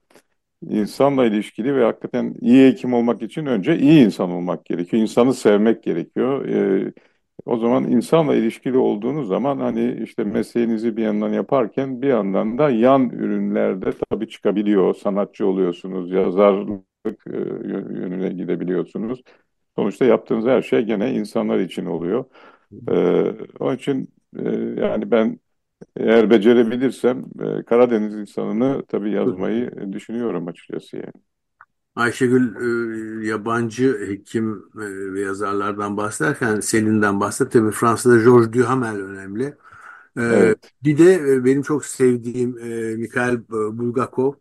[SPEAKER 4] insanla ilişkili ve hakikaten iyi hekim olmak için önce iyi insan olmak gerekiyor. İnsanı sevmek gerekiyor. E, o zaman insanla ilişkili olduğunuz zaman hani işte mesleğinizi bir yandan yaparken bir yandan da yan ürünlerde tabii çıkabiliyor. Sanatçı oluyorsunuz, yazarlık e, yönüne gidebiliyorsunuz. Sonuçta yaptığınız her şey gene insanlar için oluyor. Ee, onun için e, yani ben eğer becerebilirsem e, Karadeniz insanını tabii yazmayı düşünüyorum açıkçası yani.
[SPEAKER 2] Ayşegül e, yabancı hekim e, ve yazarlardan bahsederken Selin'den bahsetti. Tabii Fransa'da Georges Duhamel önemli. E,
[SPEAKER 4] Evet,
[SPEAKER 2] bir de benim çok sevdiğim Mikhail Bulgakov.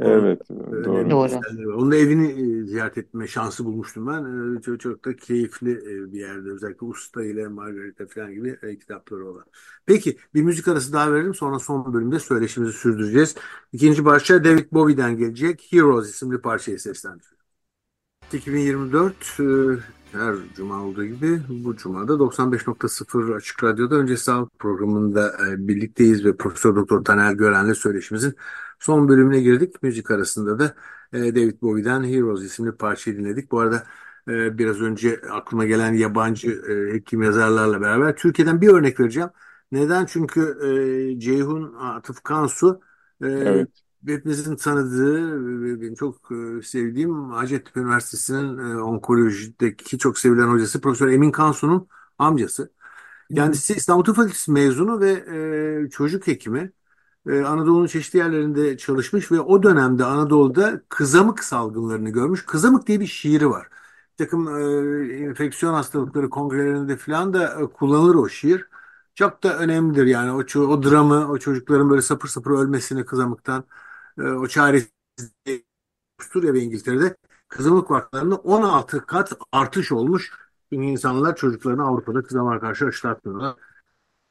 [SPEAKER 4] Evet doğru.
[SPEAKER 3] Doğru.
[SPEAKER 2] Onun evini e, ziyaret etme şansı bulmuştum ben. E, Çok, çok da keyifli e, bir yerde. Özellikle Usta ile Margarita falan gibi kitapları olan. Peki bir müzik arası daha verelim. Sonra son bölümde söyleşimizi sürdüreceğiz. İkinci parça David Bowie'den gelecek. Heroes isimli parçayı seslendiriyor. 2024 e, her cuma olduğu gibi bu cumada 95.0 Açık Radyo'da önce sağlık programında e, birlikteyiz ve Profesör Doktor Taner Gören'le söyleşimizin son bölümüne girdik. Müzik arasında da e, David Bowie'den Heroes isimli parçayı dinledik. Bu arada e, biraz önce aklıma gelen yabancı e, hekim yazarlarla beraber Türkiye'den bir örnek vereceğim. Neden? Çünkü Ceyhun Atıf Kansu
[SPEAKER 4] Evet.
[SPEAKER 2] Hepimizin tanıdığı benim çok e, sevdiğim Hacettepe Üniversitesi'nin e, onkolojideki çok sevilen hocası Profesör Emin Kansu'nun amcası. Kendisi İstanbul Tıp Fakültesi mezunu ve e, çocuk hekimi. E, Anadolu'nun çeşitli yerlerinde çalışmış ve o dönemde Anadolu'da kızamık salgınlarını görmüş. Kızamık diye bir şiiri var. Bir takım e, enfeksiyon hastalıkları kongrelerinde falan da e, kullanılır o şiir. Çok da önemlidir yani o, o dramı, o çocukların böyle sapır sapır ölmesini kızamıktan, e, o çaresizliği Avusturya ve İngiltere'de kızamık vakalarında 16 kat artış olmuş. Çünkü insanlar çocuklarını Avrupa'da kızamığa karşı aşılatmıyorlar.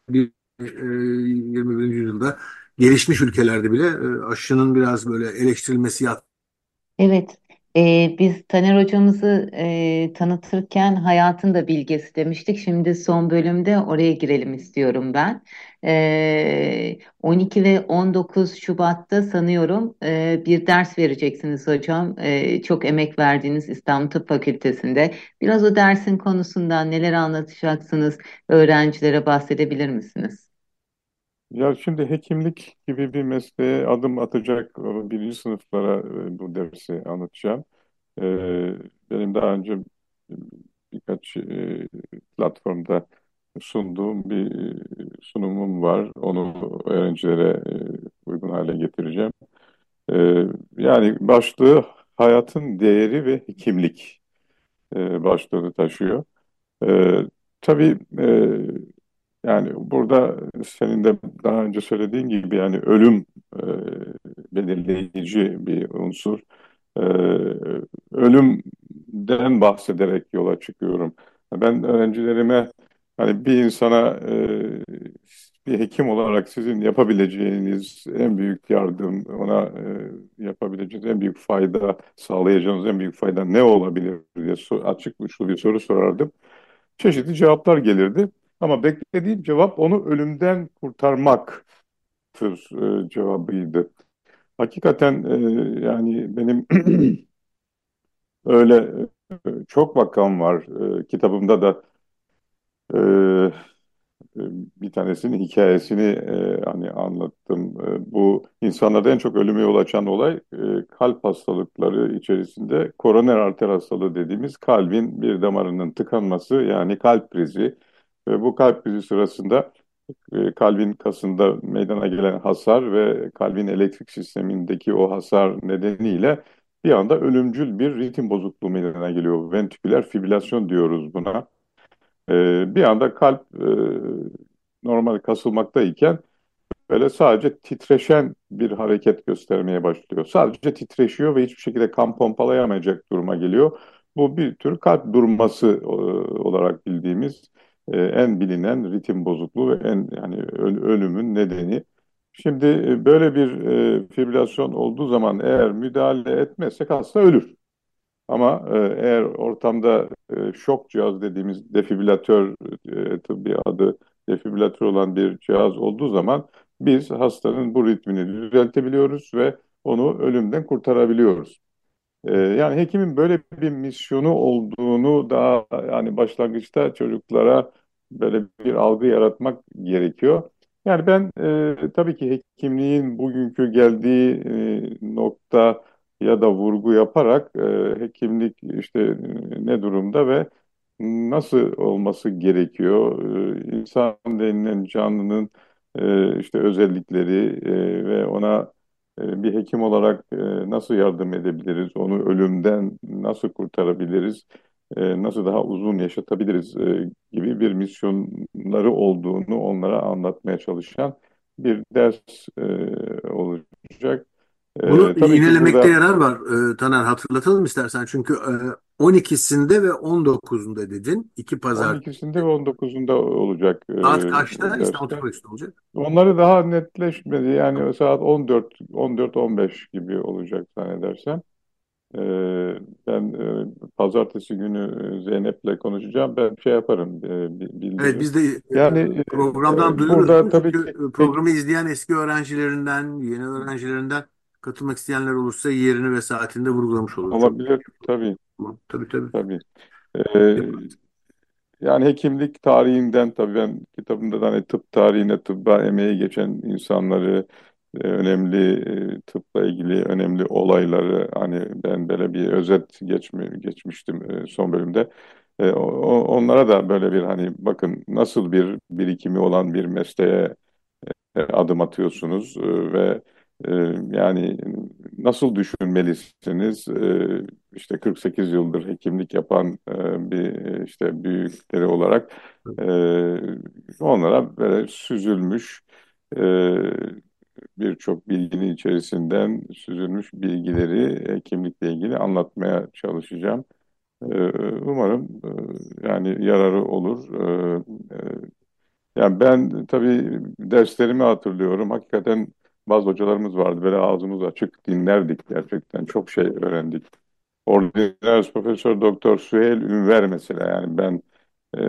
[SPEAKER 2] Bir, e, 21. yüzyılda gelişmiş ülkelerde bile e, aşının biraz böyle eleştirilmesi yat.
[SPEAKER 3] Evet, e, biz Taner hocamızı e, tanıtırken hayatın da bilgesi demiştik. Şimdi son bölümde oraya girelim istiyorum ben. E, 12 ve 19 Şubat'ta sanıyorum e, bir ders vereceksiniz hocam. E, çok emek verdiğiniz İstanbul Tıp Fakültesi'nde. Biraz o dersin konusundan neler anlatacaksınız? Öğrencilere bahsedebilir misiniz?
[SPEAKER 4] Ya şimdi hekimlik gibi bir mesleğe adım atacak birinci sınıflara e, bu dersi anlatacağım. E, benim daha önce birkaç e, platformda sunduğum bir e, sunumum var. Onu öğrencilere uygun hale getireceğim. Yani başlığı hayatın değeri ve hekimlik başlığını taşıyor. E, tabii yani burada senin de daha önce söylediğin gibi yani ölüm e, belirleyici bir unsur. E, ölümden bahsederek yola çıkıyorum. Ben öğrencilerime hani bir insana e, bir hekim olarak sizin yapabileceğiniz en büyük yardım, ona e, yapabileceğiniz en büyük fayda, sağlayacağınız en büyük fayda ne olabilir diye açık uçlu bir soru sorardım. Çeşitli cevaplar gelirdi. Ama beklediğim cevap onu ölümden kurtarmaktır e, cevabıydı. Hakikaten e, yani benim <clears throat> öyle çok vakam var. E, kitabımda da e, e, bir tanesinin hikayesini e, hani anlattım. E, bu insanlarda en çok ölüme yol açan olay e, kalp hastalıkları içerisinde koroner arter hastalığı dediğimiz kalbin bir damarının tıkanması yani kalp krizi. Ve bu kalp krizi sırasında e, kalbin kasında meydana gelen hasar ve kalbin elektrik sistemindeki o hasar nedeniyle bir anda ölümcül bir ritim bozukluğu meydana geliyor. Ventriküler fibrilasyon diyoruz buna. E, bir anda kalp e, normal kasılmaktayken böyle sadece titreşen bir hareket göstermeye başlıyor. Sadece titreşiyor ve hiçbir şekilde kan pompalayamayacak duruma geliyor. Bu bir tür kalp durması e, olarak bildiğimiz e, en bilinen ritim bozukluğu ve en yani ölümün nedeni. Şimdi e, böyle bir e, fibrilasyon olduğu zaman eğer müdahale etmezsek hasta ölür. Ama e, eğer ortamda e, şok cihaz dediğimiz defibrilatör e, tıbbi adı defibrilatör olan bir cihaz olduğu zaman biz hastanın bu ritmini düzeltebiliyoruz ve onu ölümden kurtarabiliyoruz. E, yani hekimin böyle bir misyonu olduğunu daha yani başlangıçta çocuklara böyle bir algı yaratmak gerekiyor. Yani ben e, tabii ki hekimliğin bugünkü geldiği e, nokta ya da vurgu yaparak e, hekimlik işte e, ne durumda ve nasıl olması gerekiyor? E, insan denilen canlının e, işte özellikleri e, ve ona bir hekim olarak e, nasıl yardım edebiliriz? Onu ölümden nasıl kurtarabiliriz? E, nasıl daha uzun yaşatabiliriz e, gibi bir misyonları olduğunu onlara anlatmaya çalışan bir ders olacak.
[SPEAKER 2] Bunu
[SPEAKER 4] Ee, tabii ki
[SPEAKER 2] yinelemekte
[SPEAKER 4] burada
[SPEAKER 2] yarar var e, Taner hatırlatalım istersen. Çünkü e, 12'sinde ve 19'unda dedin. İki pazar.
[SPEAKER 4] 12'sinde ve 19'unda olacak e,
[SPEAKER 2] Saat kaçta İstanbul. Tıp olacak?
[SPEAKER 4] Onları daha netleşmedi. Yani saat 14 14-15 gibi olacak zannedersem. Ee, ben e, pazartesi günü e, Zeynep'le konuşacağım. Ben şey yaparım, e, bi-
[SPEAKER 2] Evet biz de e,
[SPEAKER 4] Yani e,
[SPEAKER 2] programdan
[SPEAKER 4] e,
[SPEAKER 2] duyururuz.
[SPEAKER 4] burada tabii ki
[SPEAKER 2] e, programı izleyen eski öğrencilerinden, yeni öğrencilerinden katılmak isteyenler olursa yerini ve saatini de vurgulamış oluruz. Çok
[SPEAKER 4] olabilir tabii.
[SPEAKER 2] Tabii tabii.
[SPEAKER 4] tabii. Ee, Yani hekimlik tarihinden tabii ben kitabımda da hani tıp tarihine, tıbba emeği geçen insanları, e, önemli e, tıpla ilgili önemli olayları hani ben böyle bir özet geçmi, geçmiştim e, son bölümde. Onlara da böyle bir hani bakın nasıl bir birikimi olan bir mesleğe adım atıyorsunuz ve e, yani nasıl düşünmelisiniz? E, işte 48 yıldır hekimlik yapan e, bir işte büyükleri olarak e, onlara böyle süzülmüş e, birçok bilginin içerisinden süzülmüş bilgileri hekimlikle ilgili anlatmaya çalışacağım. E, umarım yani yararı olur. Yani ben tabii derslerimi hatırlıyorum. Hakikaten bazı hocalarımız vardı. Böyle ağzımız açık dinlerdik gerçekten. Çok şey öğrendik. Ordinarius Profesör Doktor Süheyl Ünver mesela yani ben e,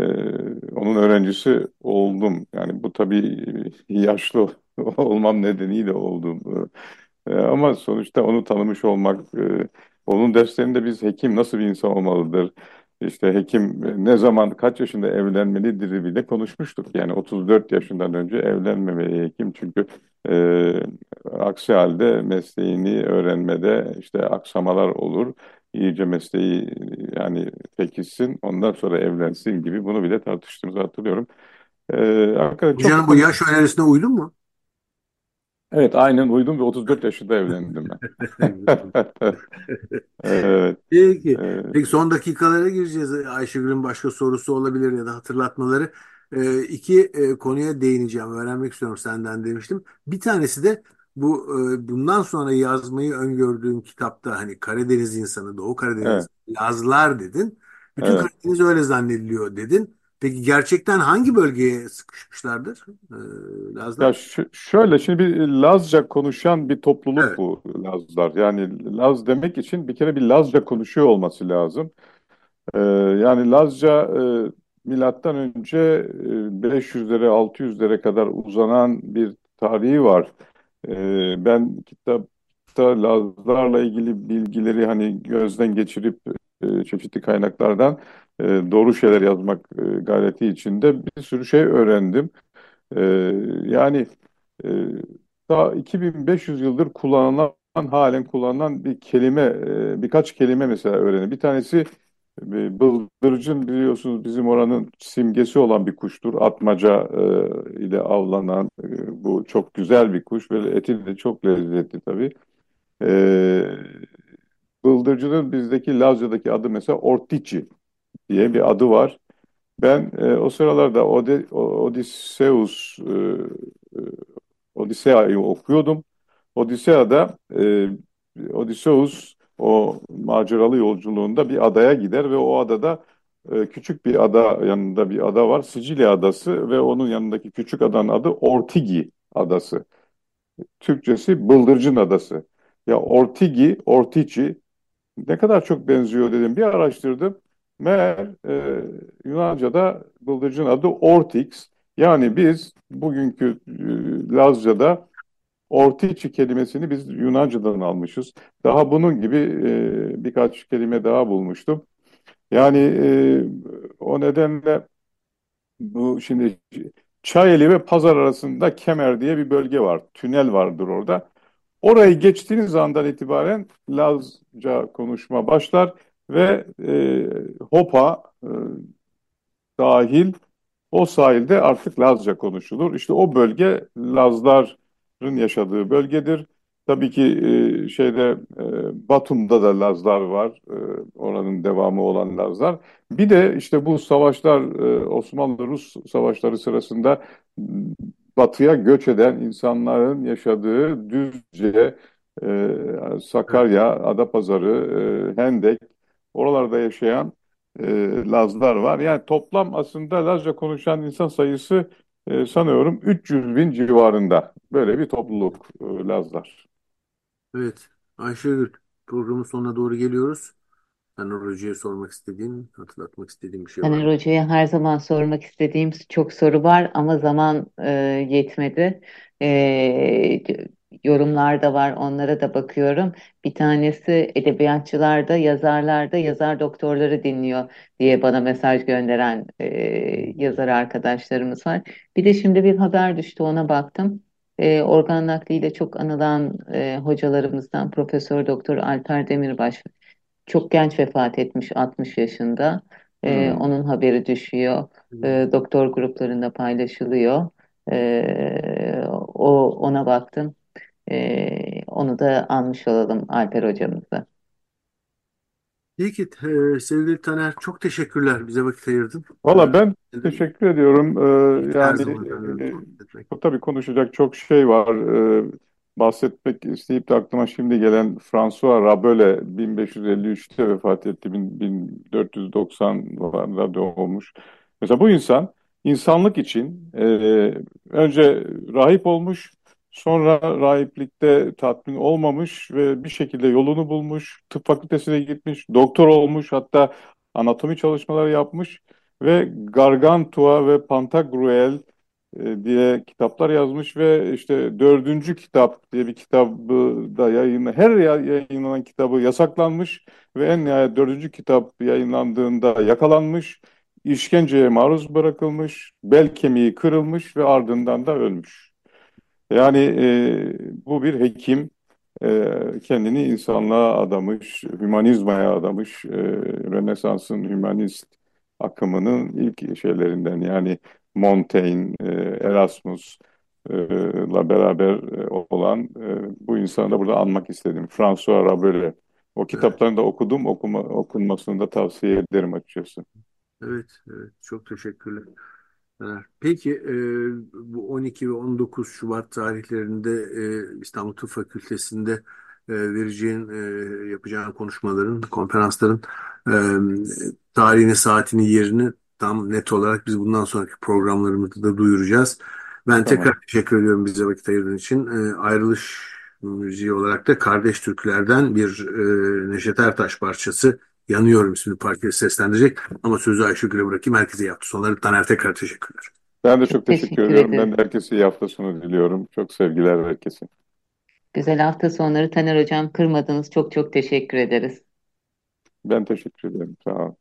[SPEAKER 4] onun öğrencisi oldum. Yani bu tabii yaşlı <laughs> olmam nedeniyle oldum. E, ama sonuçta onu tanımış olmak, e, onun derslerinde biz hekim nasıl bir insan olmalıdır? İşte hekim ne zaman, kaç yaşında evlenmelidir bile konuşmuştuk. Yani 34 yaşından önce evlenmemeli hekim çünkü e, aksi halde mesleğini öğrenmede işte aksamalar olur. İyice mesleği yani pekişsin, ondan sonra evlensin gibi bunu bile tartıştığımızı hatırlıyorum. E, hakikaten çok
[SPEAKER 2] bu yaş önerisine uydun mu?
[SPEAKER 4] Evet aynen uydum ve 34 yaşında evlendim ben. <laughs> Evet,
[SPEAKER 2] Peki.
[SPEAKER 4] evet,
[SPEAKER 2] Peki son dakikalara gireceğiz. Ayşegül'ün başka sorusu olabilir ya da hatırlatmaları. Ee, iki e, konuya değineceğim. Öğrenmek istiyorum senden demiştim. Bir tanesi de bu e, bundan sonra yazmayı öngördüğüm kitapta hani Karadeniz insanı, Doğu Karadeniz
[SPEAKER 4] evet,
[SPEAKER 2] Lazlar dedin. Bütün
[SPEAKER 4] evet.
[SPEAKER 2] Karadeniz öyle zannediliyor dedin. Peki gerçekten hangi bölgeye sıkışmışlardır e,
[SPEAKER 4] Ya
[SPEAKER 2] Lazlar?
[SPEAKER 4] ş- şöyle şimdi bir Lazca konuşan bir topluluk
[SPEAKER 2] Evet.
[SPEAKER 4] bu Lazlar. Yani Laz demek için bir kere bir Lazca konuşuyor olması lazım. Ee, yani Lazca e, milattan önce e, 500'lere 600'lere kadar uzanan bir tarihi var. Ee, ben kitapta Lazlarla ilgili bilgileri hani gözden geçirip e, çeşitli kaynaklardan e, doğru şeyler yazmak e, gayreti içinde bir sürü şey öğrendim. E, yani daha 2500 yıldır kullanılan halen kullanılan bir kelime, birkaç kelime mesela öğrendim. Bir tanesi bıldırcın biliyorsunuz bizim oranın simgesi olan bir kuştur. Atmaca ile avlanan bu çok güzel bir kuş ve eti de çok lezzetli tabii. Bıldırcının bizdeki Lazca'daki adı mesela Ortici diye bir adı var. Ben e, o sıralarda Ode, Odysseus e, e, Odisea'yı okuyordum. Odisea'da e, Odysseus o maceralı yolculuğunda bir adaya gider ve o adada e, küçük bir ada yanında bir ada var. Sicilya adası ve onun yanındaki küçük adanın adı Ortigi adası. Türkçesi Bıldırcın Adası. Ya Ortigi, Ortici ne kadar çok benziyor dedim. Bir araştırdım. Meğer e, Yunanca'da bıldırcın adı Ortix. Yani biz bugünkü e, Lazca'da Ortici kelimesini biz Yunanca'dan almışız. Daha bunun gibi e, birkaç kelime daha bulmuştum. Yani e, o nedenle bu şimdi Çayeli ve Pazar arasında Kemer diye bir bölge var. Tünel vardır orada. Orayı geçtiğiniz andan itibaren Lazca konuşma başlar ve e, Hopa e, dahil o sahilde artık Lazca konuşulur. İşte o bölge Lazların yaşadığı bölgedir. Tabii ki e, şeyde e, Batum'da da Lazlar var. E, oranın devamı olan Lazlar. Bir de işte bu savaşlar e, Osmanlı-Rus savaşları sırasında batıya göç eden insanların yaşadığı Düzce, e, Sakarya, Adapazarı, e, Hendek oralarda yaşayan e, Lazlar var. Yani toplam aslında Lazca konuşan insan sayısı e, sanıyorum 300 bin civarında. Böyle bir topluluk e, Lazlar.
[SPEAKER 2] Evet. Ayşegül programın sonuna doğru geliyoruz. Taner Hoca'ya sormak istediğin, hatırlatmak istediğin bir şey var
[SPEAKER 3] Taner? Hoca'ya her zaman sormak istediğim çok soru var ama zaman e, yetmedi. E, yorumlar var, onlara da bakıyorum. Bir tanesi edebiyatçılarda, yazarlarda, yazar doktorları dinliyor diye bana mesaj gönderen e, yazar arkadaşlarımız var. Bir de şimdi bir haber düştü, ona baktım. E, organ nakliyle çok anılan e, hocalarımızdan Profesör Doktor Alper Demirbaş çok genç vefat etmiş 60 yaşında.
[SPEAKER 4] Hmm.
[SPEAKER 3] onun haberi düşüyor. Ee, doktor gruplarında paylaşılıyor. Ee, o ona baktım. Ee, onu da almış olalım Alper hocamıza.
[SPEAKER 2] İyi ki e, sevgili Taner çok teşekkürler bize vakit ayırdın.
[SPEAKER 4] Valla ben
[SPEAKER 2] E,
[SPEAKER 4] teşekkür ediyorum. Ee,
[SPEAKER 2] her
[SPEAKER 4] yani
[SPEAKER 2] zaman
[SPEAKER 4] e,
[SPEAKER 2] etmek.
[SPEAKER 4] tabii konuşacak çok şey var. Ee, bahsetmek isteyip de aklıma şimdi gelen François Rabelais 1553'te vefat etti. Bin- 1490'larda doğmuş. Mesela bu insan insanlık için e, önce rahip olmuş, sonra rahiplikte tatmin olmamış ve bir şekilde yolunu bulmuş, tıp fakültesine gitmiş, doktor olmuş, hatta anatomi çalışmaları yapmış ve Gargantua ve Pantagruel e, diye kitaplar yazmış ve işte dördüncü kitap diye bir kitabı da yayınla her ya- yayınlanan kitabı yasaklanmış ve en nihayet dördüncü kitap yayınlandığında yakalanmış, işkenceye maruz bırakılmış, bel kemiği kırılmış ve ardından da ölmüş. Yani e, bu bir hekim e, kendini insanlığa adamış, hümanizmaya adamış, e, Rönesans'ın hümanist akımının ilk şeylerinden yani Montaigne, e, Erasmus e, la beraber e, olan e, bu insanı da burada anmak istedim. François Rabelais. O
[SPEAKER 2] Evet,
[SPEAKER 4] kitaplarını da okudum, okuma, okunmasını da tavsiye ederim açıkçası.
[SPEAKER 2] evet, evet. Çok teşekkürler. Peki e, bu 12 ve 19 Şubat tarihlerinde e, İstanbul Tıp Fakültesi'nde e, vereceğin, e, yapacağın konuşmaların, konferansların e, tarihini, saatini, yerini tam net olarak biz bundan sonraki programlarımızda da duyuracağız. Ben tekrar
[SPEAKER 4] Tamam.
[SPEAKER 2] teşekkür ediyorum bize vakit ayırdığın için. E, ayrılış müziği olarak da Kardeş Türküler'den bir e, Neşet Ertaş parçası Yanıyorum isimli parçayı seslendirecek. Ama sözü Ayşegül'e bırakayım. Herkese iyi hafta sonları. Taner tekrar teşekkürler.
[SPEAKER 4] Ben de Çok teşekkür
[SPEAKER 3] teşekkür
[SPEAKER 4] ediyorum. Ben
[SPEAKER 3] ederim.
[SPEAKER 4] de herkese iyi hafta sonu diliyorum. Çok sevgiler herkese.
[SPEAKER 3] Güzel hafta sonları Taner hocam kırmadınız. Çok çok teşekkür ederiz.
[SPEAKER 4] Ben teşekkür ederim. Sağ ol.